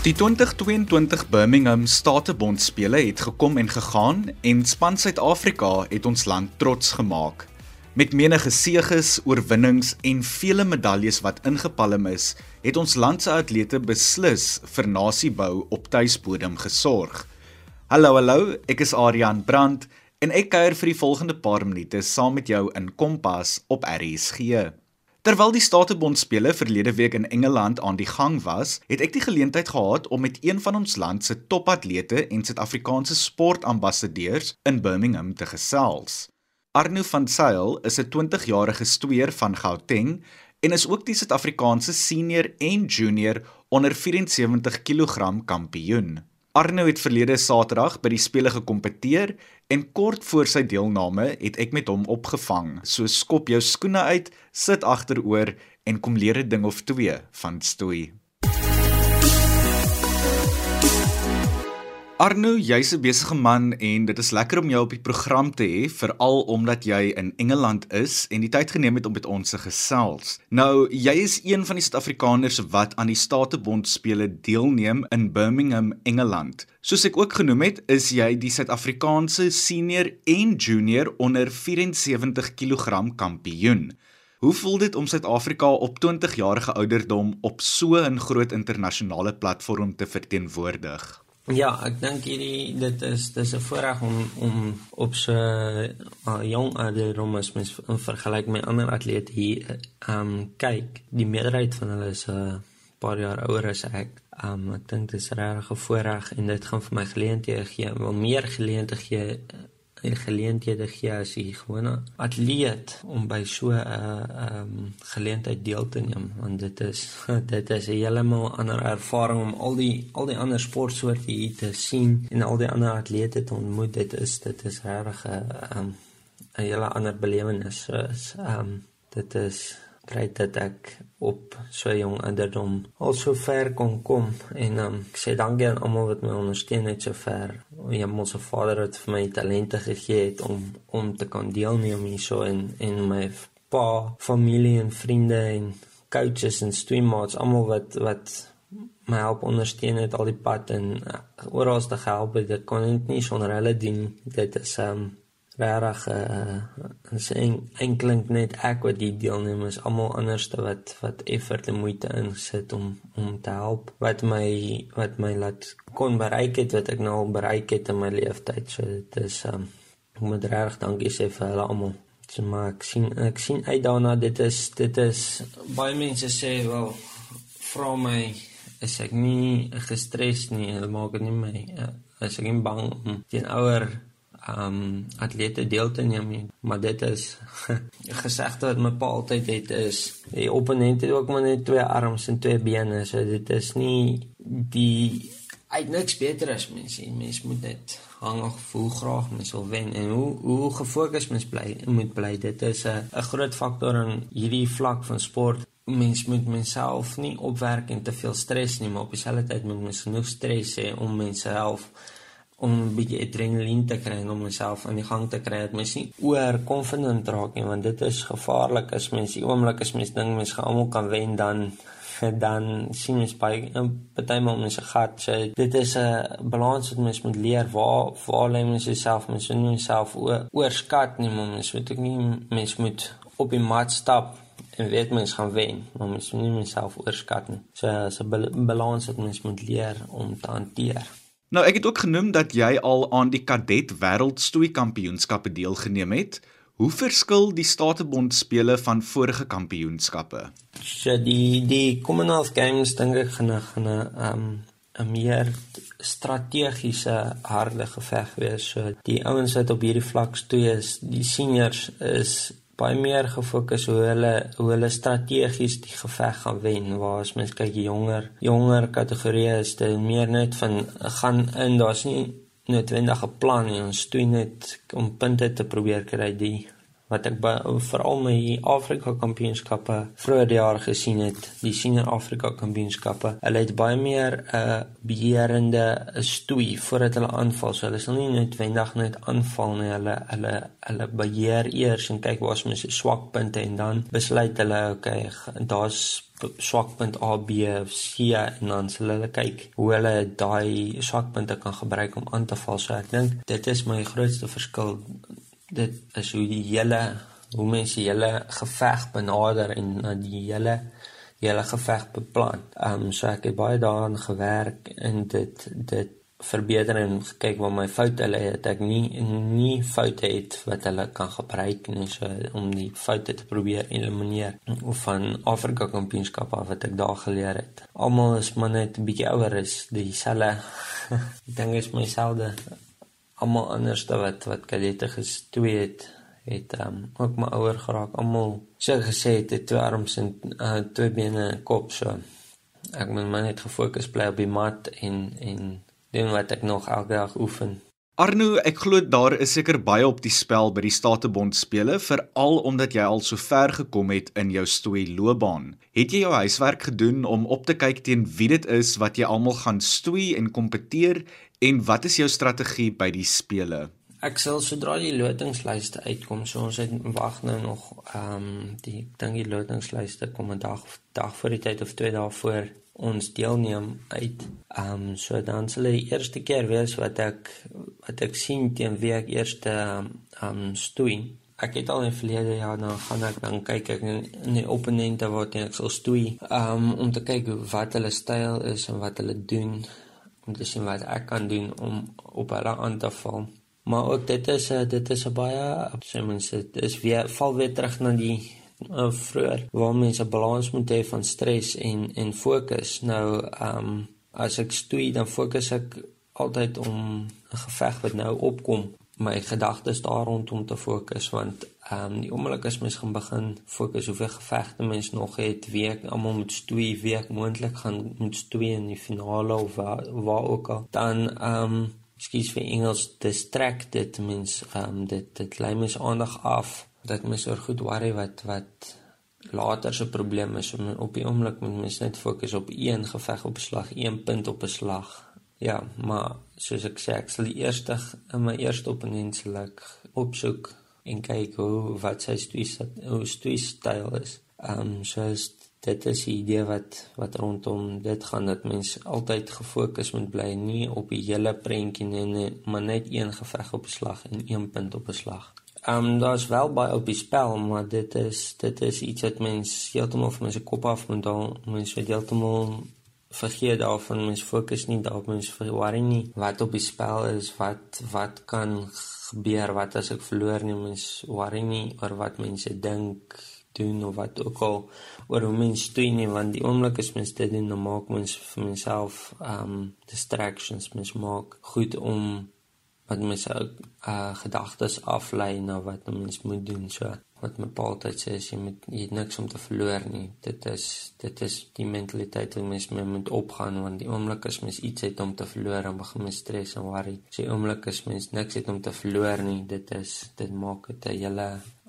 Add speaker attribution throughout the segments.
Speaker 1: Die 2022 Birmingham Statebondspele het gekom en gegaan en span Suid-Afrika het ons land trots gemaak. Met menige seëges, oorwinnings en vele medaljes wat ingepalm is, het ons land se atlete beslis vir nasiebou op tuisbodem gesorg. Hallo hallo, ek is Adrian Brandt en ek kuier vir die volgende paar minute saam met jou in Kompas op RSG. Terwyl die Statebondspele verlede week in Engeland aan die gang was, het ek die geleentheid gehad om met een van ons land se topatlete en Suid-Afrikaanse sportambassadeurs in Birmingham te gesels. Arno van Sail is 'n 20-jarige stoeier van Gauteng en is ook die Suid-Afrikaanse senior en junior onder 74 kg kampioen. Arno het verlede Saterdag by die spele gekompeteer en kort voor sy deelname het ek met hom opgevang. So skop jou skoene uit, sit agteroor en kom leer 'n ding of twee van stoei. Arno, jy's 'n besige man en dit is lekker om jou op die program te hê, veral omdat jy in Engeland is en die tyd geneem het om met ons te gesels. Nou, jy is een van die Suid-Afrikaners wat aan die Statebond spele deelneem in Birmingham, Engeland. Soos ek ook genoem het, is jy die Suid-Afrikaanse senior en junior onder 74 kg kampioen. Hoe voel dit om Suid-Afrika op 20 jarige ouderdom op so 'n groot internasionale platform te verteenwoordig?
Speaker 2: Ja, ek dink hierdie dit is dis 'n voorreg om om op so uh, jong ouderdom as mens in vergelyking met ander atlete hier ehm um, kyk. Die meerderheid van hulle is 'n uh, paar jaar ouer as ek. Um, ek dink dit is regtig 'n voorreg en dit gaan vir my geleenthede gee, wel meer geleenthede gee en geleenthede gee as die gewone atleet om by so 'n ehm um, geleentheid deel te neem want dit is dit is 'n heeltemal ander ervaring om al die al die ander sportsoorte hier te sien en al die ander atlete te ontmoet. Dit is dit is regtig 'n um, 'n hele ander belewenis. So is ehm um, dit is kry dat ek op so jong ouderdom al so ver kon kom en um, ek sê dankie aan almal wat my ondersteun het so ver. Ja, mos se vader het vir my talente gegee het om om te kan deelneem hierso en en my pa, familie en vriende en coaches en streammates almal wat wat my help ondersteun het al die pad en uh, oral te help het. Dit kon net nie sonder hulle doen. Dit is um regtig uh is enkling net ek wat die deelneem is almal anderste wat wat effort en moeite insit om om te help. Wat my wat my laat kon bereik het wat ek nou al bereik het in my lewe tyd so dit is um ek moet regtig dankie sê vir hulle almal. So maar ek sien ek sien uit daarna dit is dit is baie mense sê wel vra my is ek nie gestres nie? Hulle maak dit nie my uh, is ek nie bang om teen ouer um atlete deel te neem nie. Maar dit is gesegde wat my pa altyd het is die opponent het ook maar net twee arms en twee bene. So dit is nie die uit niks beter as mens nie. Mens moet net hang of voel graag mens wil wen en hoe hoe gefokus mens bly moet bly. Dit is 'n 'n groot faktor in hierdie vlak van sport. Mens moet menself nie opwerk en te veel stres nie, maar op dieselfde tyd moet mens genoeg stres hê om menself om 'n bietjie adrenalien te kry en om myself aan die gang te kry dat mens nie oor confident raak nie want dit is gevaarlik as mens die oomblik as mens dink mens gaan almal kan wen dan dan sien mens baie partymal mens se gat so dit is 'n balans wat mens moet leer waar waar lê mens jouself? Mens moet nie jouself oorskat nie maar mens moet ook nie mens moet op die mat stap en weet mens gaan wen maar mens moet nie jouself oorskat nie. So 'n balans wat mens moet leer om te hanteer
Speaker 1: Nou ek het ook genoem dat jy al aan die kadet wêreldstoei kampioenskappe deelgeneem het. Hoe verskil die Statebond spele van vorige kampioenskappe?
Speaker 2: So die die Commonwealth Games dink ek gaan gaan 'n um 'n meer strategiese harde geveg wees. So die ouens wat op hierdie vlak stoei is, die seniors is baie meer gefokus hoe hulle hoe hulle strategies die geveg gaan wen waar as mens kyk jonger jonger kategorieë is dit meer net van gaan in daar's nie noodwendige plan nie ons doen net om punte te probeer kry die wat ek veral my Afrika kampioenskappe vroeër die jaar gesien het, die senior Afrika kampioenskappe. Hulle het baie meer 'n uh, beheerende stoei voordat hulle aanval. So hulle sal nie noodwendig net aanval nie. Hulle hulle hulle beheer eers en kyk waar is my swakpunte en dan besluit hulle okay, daar's swakpunt A, B C en dan sal hulle kyk hoe hulle daai swakpunte kan gebruik om aan te val. So ek dink dit is my grootste verskil dit is hoe die hele hoe mense hele geveg benader en die hele hele geveg beplan. Ehm um, so ek het baie daaraan gewerk en dit dit verbeter en gekyk waar my foute lê het ek nie nie foute het wat hulle kan gebruik nie so om die foute te probeer elimineer of van Afrika kampioenskap af wat ek daar geleer het. Almal is maar net 'n bietjie ouer is dieselfde. ek dink is myselfde almal anders wat wat kadette gestoei het het um, ook my ouer geraak. Almal so gesê het het twee arms en uh, twee bene en kop so. Ek moet maar net gefokus bly op die mat en en doen wat ek nog elke dag oefen
Speaker 1: Arno, ek glo daar is seker baie op die spel by die Statebond spele, veral omdat jy al so ver gekom het in jou stoei loopbaan. Het jy jou huiswerk gedoen om op te kyk teen wie dit is wat jy almal gaan stoei en kompeteer en wat is jou strategie by die spele?
Speaker 2: Ek sal sodra die lotingslyste uitkom, so ons het wag nou nog ehm um, die dink die lotingslyste kom 'n dag dag voor die tyd of twee dae voor ons deelneem uit. Ehm um, so dan sal dit die eerste keer wees wat ek wat ek sien teen wie ek eerste ehm um, stoei. Ek het al in verlede jaar nou gaan ek dan kyk ek in die opponente wat ek sal stoei. Ehm um, om te kyk wat hulle styl is en wat hulle doen om te sien wat ek kan doen om op hulle aan te val. Maar ook dit is dit is 'n baie sê mense dit is weer val weer terug na die uh, vroeër waar mense 'n balans moet hê van stres en en fokus. Nou ehm um, as ek stoei dan fokus ek altyd om 'n geveg wat nou opkom my gedagtes daar rondom te fokus want ehm um, die oomblik as mens gaan begin fokus hoeveel gevegte mens nog het, wie ek almal moet stoei, wie ek moontlik gaan moet stoei in die finale of waar, waar ook al, dan ehm um, skies vir Engels distracted mens ehm um, dit dit lei mens aandag af dat mens oor goed worry wat wat later se probleem is om op die oomblik moet mens net fokus op een geveg op slag, een punt op 'n slag. Ja, maar soos ek sê, ek sal die eerste in my eerste opponent sal ek opsoek en kyk hoe wat sy twist hoe twist styl is. Ehm um, soos dit is die idee wat wat rondom dit gaan dat mens altyd gefokus moet bly nie op die hele prentjie nie, maar net een geveg op 'n slag en een punt op 'n slag. Ehm um, daar's wel baie op die spel, maar dit is dit is iets wat mens heeltemal van mense kop af moet haal. Mens moet heeltemal vergeet daarvan, mens fokus nie daarop, mens worry nie. Wat op die spel is, wat wat kan gebeur, wat as ek verloor nie, mens worry nie oor wat mense dink doen of wat ook al. Oor hoe mense doen nie want die oomblik as mens dit doen dan maak mens vir menself um distractions. Mens maak goed om wat mense ook uh gedagtes aflei na wat 'n mens moet doen. So wat my pa altyd sê is jy moet jy het niks om te verloor nie. Dit is dit is die mentaliteit wat mens mee moet opgaan want die oomblik as mens iets het om te verloor dan begin mens stres en worry. As jy oomblik as mens niks het om te verloor nie, dit is dit maak dit 'n hele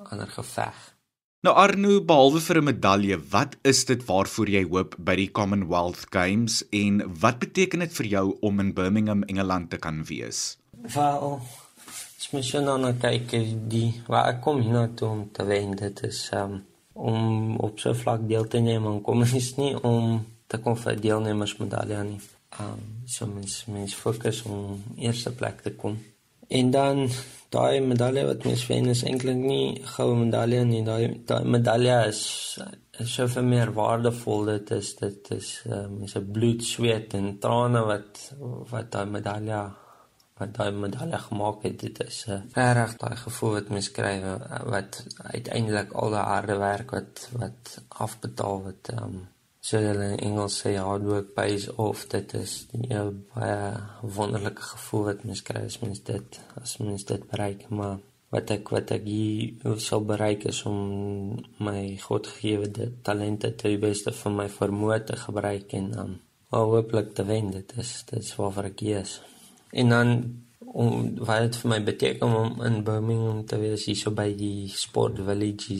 Speaker 2: ander geveg.
Speaker 1: Nou Arno, behalwe vir 'n medalje, wat is dit waarvoor jy hoop by die Commonwealth Games en wat beteken dit vir jou om in Birmingham, Engeland te kan wees?
Speaker 2: Wel, as mens nou na kyk, die waar ek kom hier na toe om te wen, dit is um, om op so vlak deel te neem en kom is nie om te kom vir deelnemers medalje nie. Um, so mens mens fokus om eerste plek te kom. En dan daai medalje wat mens wen is eintlik nie goue medalje nie, daai daai medalje is is so vir meer waardevol dit is dit is um, is 'n bloed, sweet en trane wat wat daai medalje wat daai medalje gemaak het dit is 'n uh, reg daai gevoel wat mens kry uh, wat uiteindelik al die harde werk wat wat afbetaal word um, so hulle in Engels sê hard work pays off. Dit is 'n ja, baie wonderlike gevoel wat mens kry as mens dit as mens dit bereik. Maar wat ek wat ek hier sou bereik is om my godgegewede talente te die beste van my vermoë te gebruik en um, hopelik te wen. Dit is dit is waarvoor ek hier is En dan om wat dit vir my beteken om in Birmingham te wees hier so by die Sport Village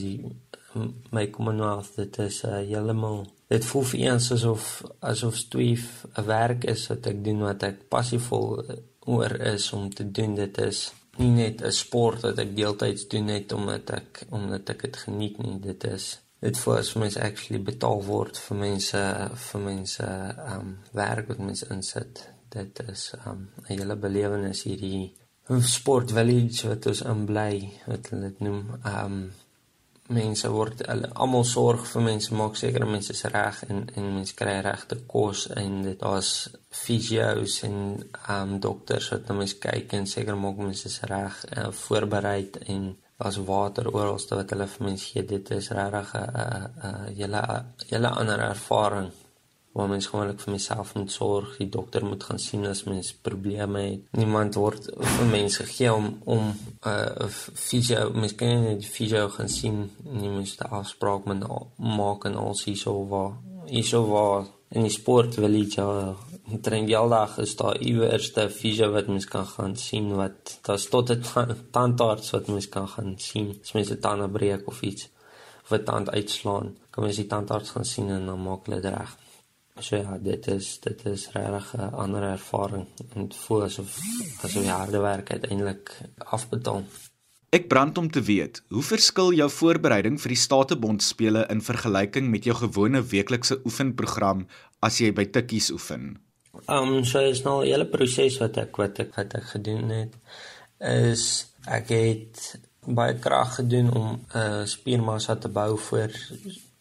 Speaker 2: my Commonwealth dit is uh, heeltemal dit voel vir eens asof asof stweef 'n werk is wat ek doen wat ek passievol oor is om te doen. Dit is nie net 'n sport wat ek deeltyds doen net omdat ek omdat ek dit geniet nie. Dit is dit voel as mens actually betaal word vir mense vir mense um werk wat mense insit dit is um 'n hele belewenis hierdie sport village wat ons in bly wat hulle dit noem. Um mense word almal sorg vir mense maak seker mense is reg en en mense kry regte kos en dit daar's fisio's en um dokters wat na mense kyk en seker maak mense is reg uh, voorberei en daar's water oralste wat hulle vir mense gee. Dit is regtig 'n 'n hele hele ander ervaring waar mens gewoonlik vir myself moet sorg, die dokter moet gaan sien as mens probleme het. Niemand word vir mense gegee om om 'n uh, fisio, mens kan nie die fisio gaan sien nie, mens moet afspraak met maak en al sien so waar hierso waar. In die sport wil jy ja train die aldag is daar iewers 'n fisio wat mens kan gaan sien wat daar's tot 'n tandarts wat mens kan gaan sien as mens 'n tande breek of iets of 'n tand uitslaan. Kan mens die tandarts gaan sien en dan maak hulle dit reg So ja, dit is dit is regtig 'n ander ervaring en voel asof asof die harde werk uiteindelik afbetaal.
Speaker 1: Ek brand om te weet, hoe verskil jou voorbereiding vir die Statebond spele in vergelyking met jou gewone weeklikse oefenprogram as jy by Tikkies oefen?
Speaker 2: Ehm um, so is nou 'n hele proses wat ek wat ek wat ek gedoen het is ek het baie krag gedoen om 'n uh, spiermassa te bou vir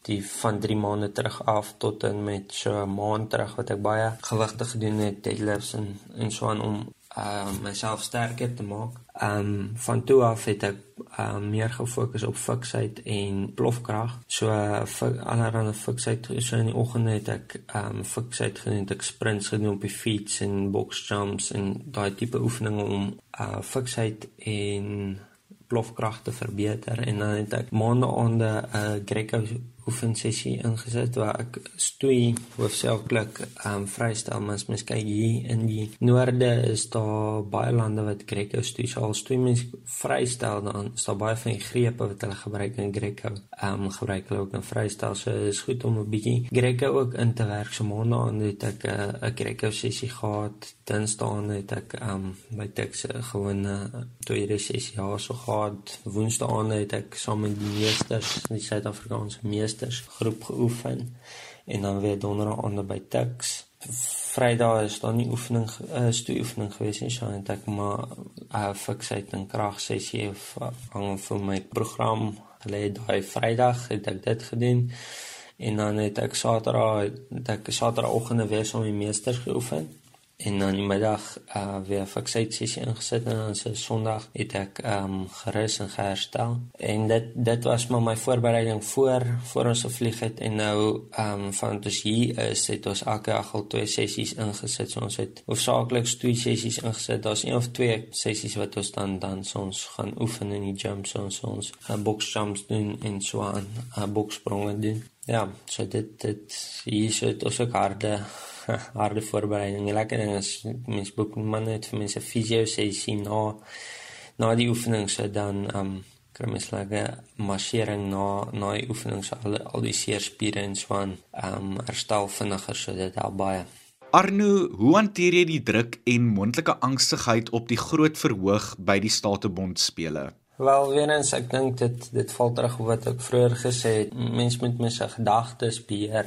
Speaker 2: die van 3 maande terug af tot en met so 'n maand terug wat ek baie gewigte gedoen het deadlifts en en so aan om uh myself sterker te maak. Um van toe af het ek um meer gefokus op fiksheid en plofkrag. So uh, allerhande fiksheid so in die oggende het ek um fiksheid gedoen, ek sprints gedoen op die fiets en box jumps en daai tipe oefeninge om uh fiksheid en plofkrag te verbeter en dan het ek maande onder 'n uh, Greco oefensessie ingesit waar ek stoei hoofsaaklik ehm um, vrystel mens mens kyk hier in die noorde is daar baie lande wat Greco stoei. So al stoei mens vrystel dan is daar baie van die grepe wat hulle gebruik in Greco. Ehm um, gebruik hulle ook in vrystel. So is goed om 'n bietjie Greco ook in te werk. So maande aan het ek eh, 'n uh, Greco sessie gehad dinsdae het ek um, by Tex gewone tweede sessie ja so gehad woensdae het ek saam met die meesters die Suid-Afrikaanse meesters groep geoefen en dan weer donderdag aande by Tuks. Vrydag is daar nie oefening uh, stoe oefening gewees nie, so net ek maar uh, fiksheid en krag sessie uh, hang vir my program. Het daai Vrydag het ek dit gedoen en dan het ek Saterdag het ek Saterdagoggende weer saam met die meesters geoefen en dan die middag uh weer fiksheid sessie ingesit en dan se Sondag het ek um gerus en geherstel. En dit dit was maar my voorbereiding voor voor ons gevlieg het en nou um van ons hier is het ons elke dag al twee sessies ingesit. So ons het hoofsaaklik twee sessies ingesit. Daar's een of twee sessies wat ons dan dan so ons gaan oefen in die gym so ons ons gaan box jumps doen en so aan, uh, boxspronge doen. Ja, so dit dit hier sit ons ook harde harde voorbereiding. Die lekker ding is mense boek man net vir mense fisio sessie na na die oefening so dan um kry mens lekker marsering na na die oefening so al, al die seerspiere en so aan um herstel vinniger so dit help baie.
Speaker 1: Arno, hoe hanteer jy die druk en moontlike angstigheid op die groot verhoog by die Statebond spele?
Speaker 2: Wel, wenens ek dink dit dit val terug op wat ek vroeër gesê het. Mens moet mense gedagtes beheer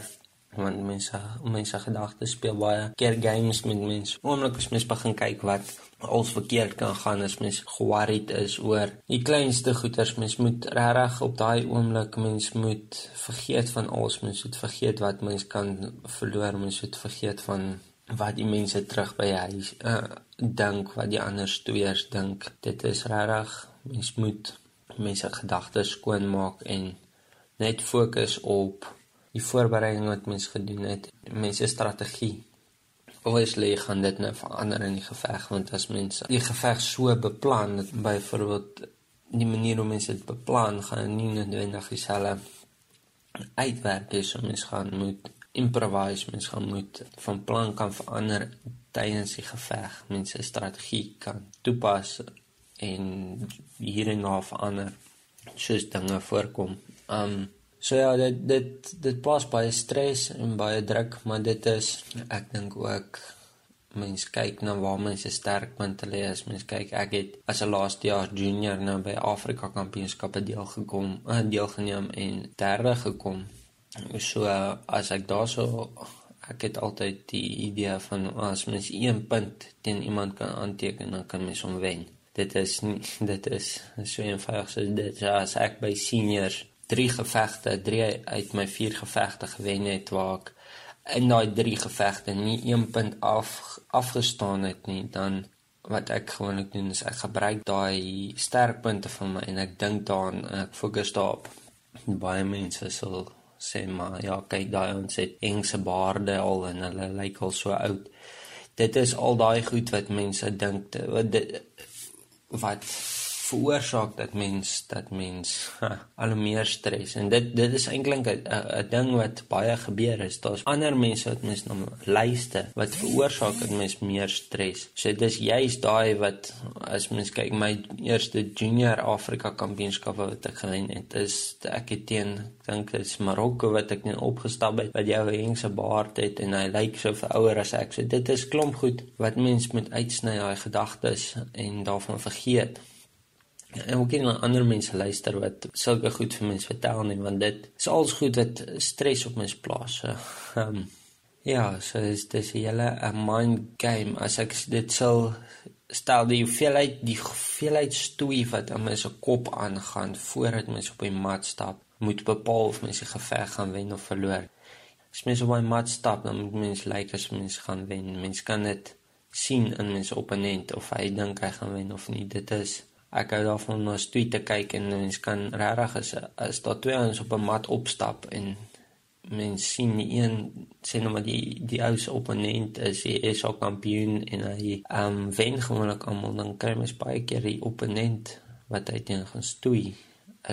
Speaker 2: want mense mense gedagtes speel baie keer games met mense. Oomblik as mens begin kyk wat als verkeerd kan gaan as mens worried is oor die kleinste goeters. Mens moet regtig op daai oomblik mens moet vergeet van alles. Mens moet vergeet wat mens kan verloor. Mens moet vergeet van wat die mense terug by huis uh, dink, wat die ander stoeiers dink. Dit is regtig mens moet mense gedagtes skoon maak en net fokus op die voorbereiding wat mens gedoen het, mense strategie. Obviously gaan dit nou verander in die geveg want as mense die geveg so beplan, byvoorbeeld die manier hoe mense dit beplan gaan nie noodwendig dieselfde uitwerk is, so mens gaan moet improvise, mens gaan moet van plan kan verander tydens die geveg, mense strategie kan toepas en hier en daar verander soos dinge voorkom. Um so ja, dit dit dit plaas baie stres en baie druk, maar dit is ek dink ook mens kyk na waar mense sterkpunte lê as mens kyk ek het as 'n laaste jaar junior nou by Afrika Kampioenskappe deelgekom, uh, deelgeneem en derde gekom. So as ek daarso ek het altyd die idee van as mens 1 punt teen iemand kan aanteken dan kan mens hom wen. Dit is nie, dit is so eenvoudig so dit. As ek by seniors 3 gevegte, 3 uit my 4 gevegte gewen het waar ek in daai 3 gevegte nie 1 punt af afgestaan het nie, dan wat ek gewoonlik doen is ek gebruik daai sterkpunte van my en ek dink daaraan en ek fokus daarop. Baie mense sal sê maar ja, kyk daai ons het engse baarde al en hulle lyk al so oud. Dit is al daai goed wat mense dink wat dit wat veroorsaak dat mens dat mens al meer stres. En dit dit is eintlik 'n ding wat baie gebeur is. Daar's ander mense wat mens na luister wat veroorsaak dat mens meer stres. So dis juist daai wat as mens kyk my eerste junior Afrika kampioenskappe wat ek gewen het is ek het teen dink dit is Marokko wat ek net opgestap het wat jou hengse baard het en hy lyk so vir ouer as ek. So dit is klomp goed wat mens moet uitsny daai gedagtes en daarvan vergeet en ook nie na ander mense luister wat sulke goed vir mense vertel nie want dit is alles goed wat stres op mens plaas. So, um, ja, so dis dis 'n hele 'n mind game as ek dit sal stel die hoeveelheid die hoeveelheid stoei wat in my se kop aangaan voordat mens op die mat stap moet bepaal of mens die geveg gaan wen of verloor. As mens op die mat stap dan moet mens lyk like as mens gaan wen. Mens kan dit sien in mens opponent of hy dink hy gaan wen of nie. Dit is ek hou daarvan om na stoei te kyk en mens kan regtig as as daar twee ouens op 'n mat opstap en mens sien die een sê nou maar die die ou se opponent is hy is al kampioen en hy ehm um, wen gewoonlik almal dan kry mens baie keer die opponent wat hy teen gaan stoei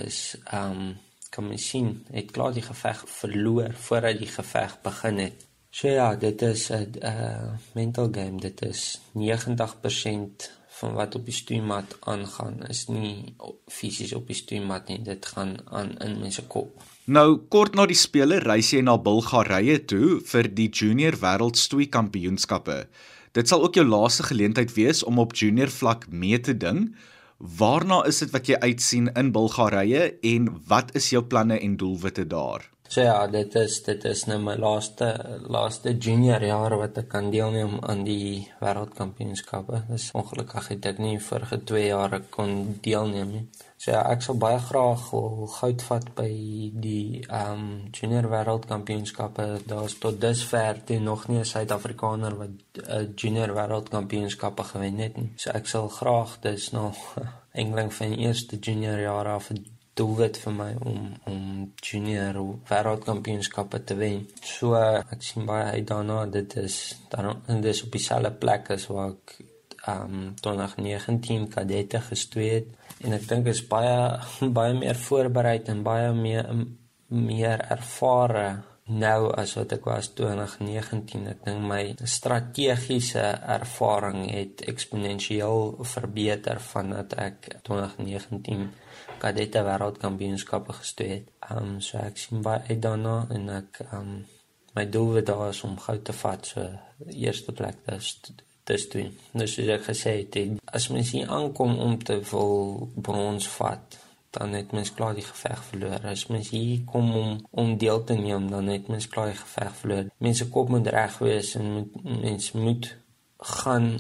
Speaker 2: is ehm um, kan mens sien het klaar die geveg verloor voordat die geveg begin het. So ja dit is 'n uh, mental game dit is 90% van wat op die stoeimat aangaan is nie fisies op die stoeimat nie dit gaan aan in mense kop.
Speaker 1: Nou kort na die spele reis jy na Bulgarië toe vir die junior wêreld stoei kampioenskappe. Dit sal ook jou laaste geleentheid wees om op junior vlak mee te ding. Waarna is dit wat jy uitsien in Bulgarië en wat is jou planne en doelwitte daar
Speaker 2: So ja, dit is dit is nou my laaste laaste junior jaar wat ek kan deelneem aan die wêreldkampioenskappe. Dis ongelukkig het ek nie vorige 2 jaar kon deelneem nie. So ja, ek sal baie graag goud vat by die ehm um, junior wêreldkampioenskappe. Daar's tot dusver toe nog nie 'n Suid-Afrikaner wat 'n uh, junior wêreldkampioenskappe gewen het nie. So ek sal graag dis nog enkele van die eerste junior jare af doelwit vir my om om junior wêreldkampioenskappe te wen. So ek sien baie uit daarna. Dit is dan dis op dieselfde plek as waar ek ehm um, 2019 kadette gestoei het en ek dink is baie baie meer voorberei en baie meer meer ervare nou as wat ek was 2019 ek dink my strategiese ervaring het eksponensieel verbeter vandat ek 2019 kadette wêreldkampioenskappe gestoei het. Ehm um, so ek sien baie uit daarna en ek ehm um, my doel wat daar is om goud te vat so eerste plek dis dis toe. Nou soos ek gesê het, as mens hier aankom om te wil brons vat, dan het mens klaar die geveg verloor. As mens hier kom om om deel te neem, dan het mens klaar die geveg verloor. Mense kop moet reg wees en moet, mens moet gaan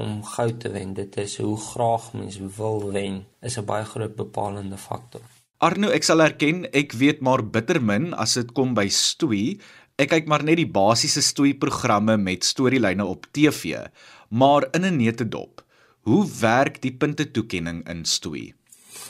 Speaker 2: om goud te wen. Dit is hoe graag mens wil wen is 'n baie groot bepalende faktor.
Speaker 1: Arno, ek sal erken, ek weet maar bitter min as dit kom by stoei. Ek kyk maar net die basiese stoei programme met storielyne op TV, maar in 'n netedop. Hoe werk die punte toekenning in stoei?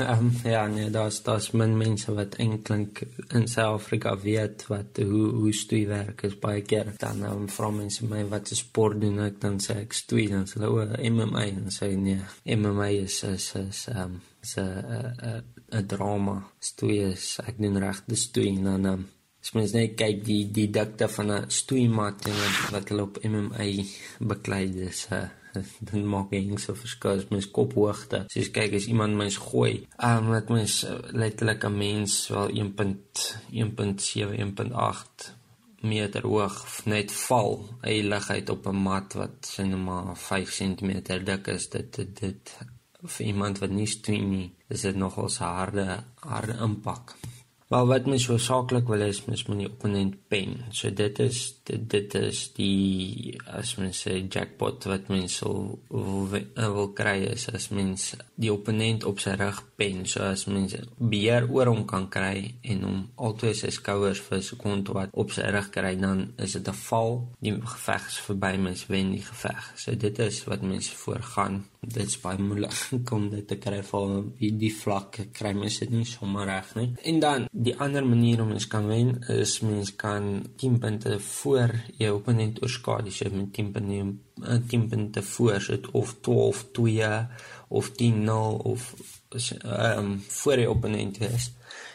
Speaker 2: Um, ja, nee, daar's daar's min mense wat eintlik in Suid-Afrika weet wat hoe hoe stoei werk. Is baie keer dan um, vra mense my wat 'n sport doen ek dan sê ek stoei dan sê hulle o, MMA en sê nee, MMA is is is um is 'n 'n drama. Stoei is ek doen regte stoei en dan um, As mens net kyk die die dikte van 'n stoeimat en wat hulle op MMA beklei dis 'n uh, dan maak jy so verskil mens kophoogte. As jy kyk as iemand mens gooi, ehm um, wat mens uh, letterlik 'n mens wel 1.1.7 1.8 meter hoog net val. Hy lig uit op 'n mat wat sê net maar 5 cm dik is. Dit dit, dit vir iemand wat nie stoei nie, is dit nogal 'n harde harde impak. Maar wat mens so saaklik wil is mens moet die opponent pen. So dit is dit, dit is die as mens sê jackpot wat mens wil wil, wil kry is as mens die opponent op sy rug pen. So as mens beheer oor hom kan kry en hom altyd sy skouers vir 'n sekonde wat op sy rug kry dan is dit 'n val. Die geveg is verby, mens wen die geveg. So dit is wat mens voorgaan dit is baie moeilik om dit te kry vir die, die vlak kry mens dit nie sommer reg nie. En dan die ander manier om mens kan wen is mens kan 10 punte voor jou opponent oorskadu so met 10 punte 10 punte voor sit of 12 2 of 10 0 of ehm um, voor die opponent is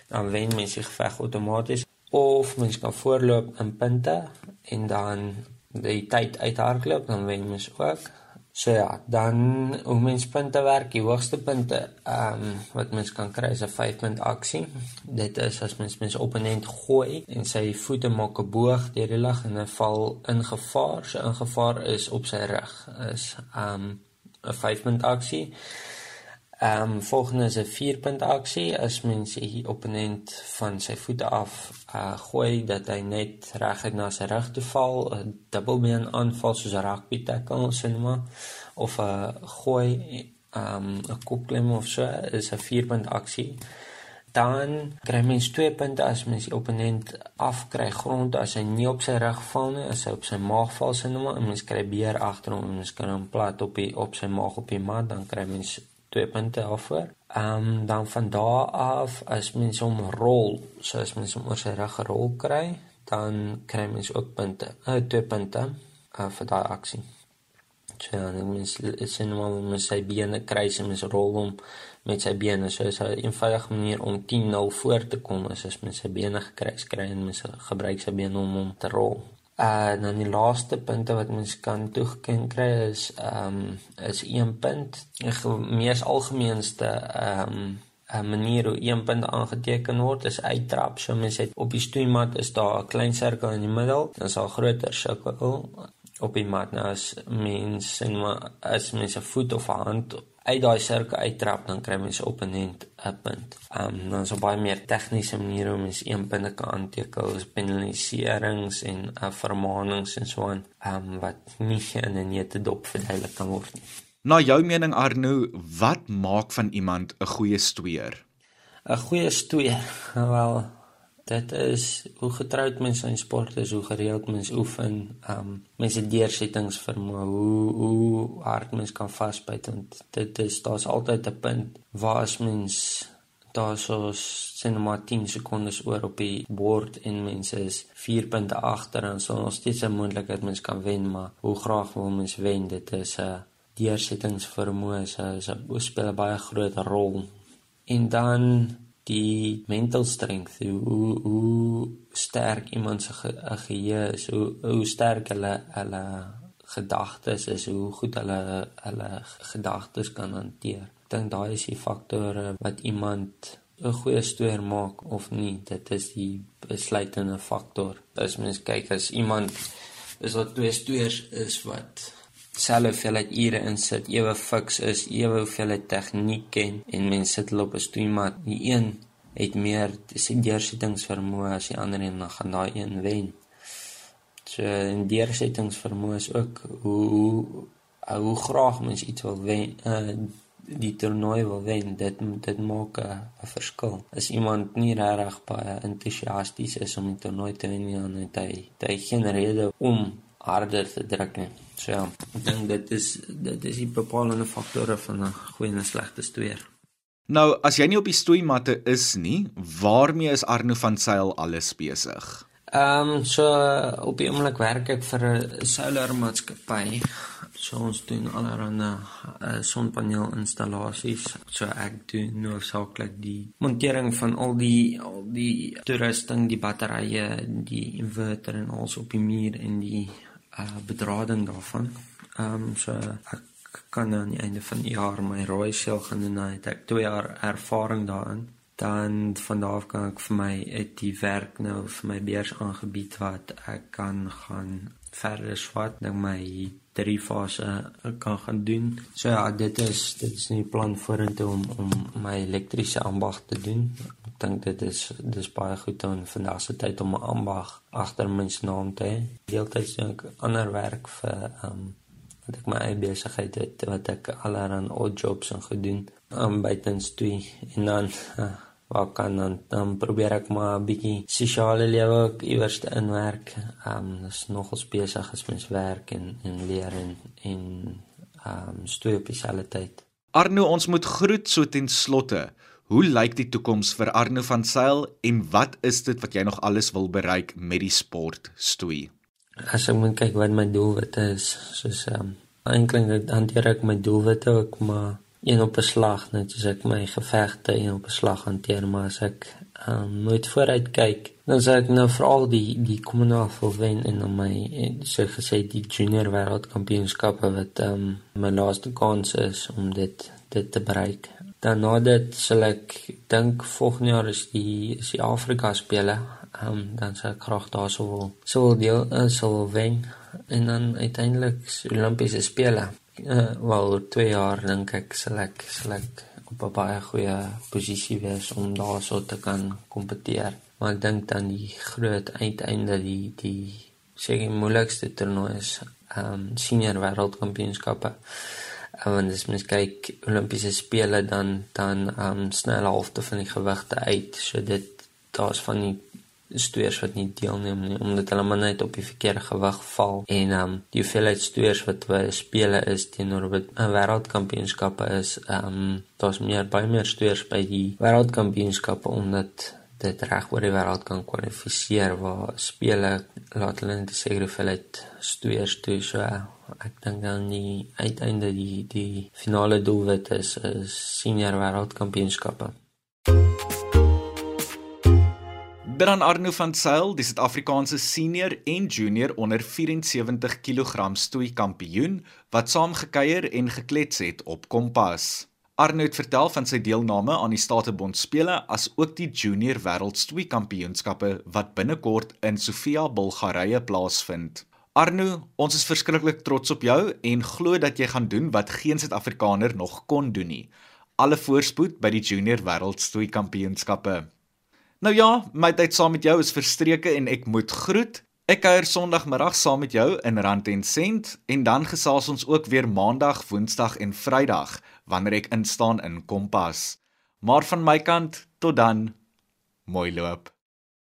Speaker 2: dan wen mens die geveg outomaties of mens kan voorloop in punte en dan die tyd uithardloop dan wen mens ook So ja, dan hoe mens punte werk, die hoogste punte ehm um, wat mens kan kry is 'n 5 punt aksie. Dit is as mens mens opponent gooi en sy voete maak 'n boog deur die lug en hy val in gevaar. So in gevaar is op sy rug is ehm um, 'n 5 punt aksie. Ehm um, volgende is 'n 4 punt aksie as mens die opponent van sy voete af uh, gooi dat hy net reguit na sy rug toe val, 'n dubbelbeen aanval soos 'n rugby tackle sê nou maar of 'n gooi ehm um, 'n kopklim of so is 'n 4 punt aksie. Dan kry mens 2 punte as mens die opponent afkry grond as hy nie op sy rug val nie, as hy op sy maag val sê nou maar en mens kry beer agter hom en mens kan hom plat op die op sy maag op die mat dan kry mens twee punte daarvoor. Ehm um, dan van daar af as mens hom rol, so as mens hom oor sy rug gerol kry, dan kry mens ook punte. Uh, twee punte uh, vir daai aksie. So dan mens sien hom met sy bene kry, sy mens rol hom met sy bene. So is 'n eenvoudige manier om 10-0 voor te kom as as mens sy bene gekry kry en mens gebruik sy bene om hom te rol. Uh dan die laaste punte wat mens kan toegeken kry is ehm um, is 1 punt. Die mees algemeenste ehm um, 'n manier hoe 1 punt aangeteken word is uittrap. So mens het op die stoeimat is daar 'n klein sirkel in die middel, dan is daar 'n groter sirkel op die mat. Nou as mens en maar as mens 'n voet of 'n hand uit daai sirkel uittrap dan kry mens opponent 'n punt. Ehm um, dan is daar baie meer tegniese maniere om mens een punt kan aanteken, soos penaliserings en uh, vermaanings en so aan, ehm um, wat nie in 'n nette dop verduidelik kan word nie.
Speaker 1: Na jou mening Arno, wat maak van iemand 'n goeie stoeier?
Speaker 2: 'n Goeie stoeier. Wel, dit is hoe getroud mens in sport is, hoe gereeld mens oefen, ehm um, mense deursettings vermoë, hoe hoe hard mens kan vasbyt want dit is daar's altyd 'n punt waar as mens daar so sien maar 10 sekondes oor op die bord en mense is 4 punte agter en so nog steeds 'n moontlikheid mens kan wen, maar hoe graag wil mens wen? Dit is 'n deursettingsvermoë, so, so speel 'n baie groot rol. En dan die mental strength hoe hoe sterk iemand se ge, geheue is hoe hoe sterk hulle hulle gedagtes is hoe goed hulle hulle gedagtes kan hanteer. Ek dink daai is die faktore wat iemand 'n goeie stoer maak of nie. Dit is die besluitende faktor. As mens kyk as iemand is wat twee stoers is wat selfe hoeveelheid ure insit, ewe fiks is, ewe hoeveelheid tegniek ken en mense sit hulle op 'n stoelmat. Die een het meer deursettingsvermoë as die ander en dan gaan daai een wen. So in deursettingsvermoë is ook hoe hoe hoe graag mens iets wil wen, uh, die toernooi wil wen, dit dit maak 'n verskil. As iemand nie regtig baie entoesiasties is om die toernooi te wen nie, dan het hy, hy geen rede om harder te druk nie. So ja, ek dink dit is dit is die bepalende faktore van 'n goeie en 'n slegte stoeier.
Speaker 1: Nou, as jy nie op die stoeimatte is nie, waarmee is Arno van Sail alles besig?
Speaker 2: Ehm um, so op die oomblik werk ek vir 'n solar maatskappy. So ons doen allerlei uh, sonpaneel installasies. So ek doen noodsaaklik die montering van al die al die toerusting, die batterye, die inverter en alles op die muur en die uh, bedrading daarvan. Ehm um, so ek kan aan die einde van die jaar my rooi sel gaan doen. Ek het 2 jaar ervaring daarin dan van daar af kan ek vir my uit die werk nou vir my beurs aangebied wat ek kan gaan verder swat dan my drie fase kan gaan doen. So ja, dit is dit is nie plan vorentoe om om my elektriese ambag te doen. Ek dink dit is dis baie goed om vandag se tyd om 'n ambag agter my naam te hê. Deeltyds doen ek ander werk vir ehm um, wat ek my eie besigheid het wat ek allerlei odd jobs en gedoen um, buitens twee en dan uh, waar kan dan, dan probeer ek maar 'n bietjie sosiale lewe ook iewers te inwerk. Ehm um, dis nogals besig as mens werk en en leer en en ehm um, studie op dieselfde tyd.
Speaker 1: Arno, ons moet groet so ten slotte. Hoe lyk die toekoms vir Arno van Sail en wat is dit wat jy nog alles wil bereik met die sport stoei?
Speaker 2: As ek moet kyk wat my doelwitte is, soos ehm um, eintlik hanteer ek my doelwitte ook maar een op 'n slag net soos ek my gevegte een op 'n slag hanteer maar as ek um, nooit vooruit kyk dan sê ek nou veral die die kommunale wen en dan my so gesê die junior wêreldkampioenskappe wat um, my laaste kans is om dit dit te bereik. Dan na dit sal ek dink volgende jaar is die is die Afrika spele um, dan sal ek graag daar sou wil sou deel uh, sou wen. En dan uiteindelik Olimpiese spele uh, wel oor 2 jaar dink ek sal ek sal ek op 'n baie goeie posisie wees om daarso te kan kompeteer. Maar ek dink dan die groot uiteinde die die seker moeilikste toernooi is ehm um, senior wêreldkampioenskappe. En uh, as mens kyk Olimpiese spele dan dan ehm um, snelle halfte van die gewigte uit. So dit daar's van die stoers wat nie deelneem nie omdat hulle maar net op die verkeerde gewig val. En ehm um, die hoeveelheid stoers wat by spele is teenoor wat 'n wêreldkampioenskappe is ehm um, daar's meer baie meer stoers by die wêreldkampioenskappe omdat dit reg oor die wêreld kan kwalifiseer waar spele laat hulle net sê hoeveelheid stoers toe. So ek dink dan die uiteinde die die finale doelwit is, is senior wêreldkampioenskappe
Speaker 1: Dan Arno van Sail, die Suid-Afrikaanse senior en junior onder 74 kg stoei kampioen wat saamgekuier en geklets het op Kompas. Arno het vertel van sy deelname aan die Statebond spele as ook die junior wêreldstoei kampioenskappe wat binnekort in Sofia, Bulgarië plaasvind. Arno, ons is verskriklik trots op jou en glo dat jy gaan doen wat geen Suid-Afrikaner nog kon doen nie. Alle voorspoed by die junior wêreldstoei kampioenskappe. Nou ja, my tyd saam met jou is verstreke en ek moet groet. Ek kuier Sondagmiddag saam met jou in Rand en Sent en dan gesels ons ook weer Maandag, Woensdag en Vrydag wanneer ek instaan in Kompas. Maar van my kant tot dan. Mooi loop.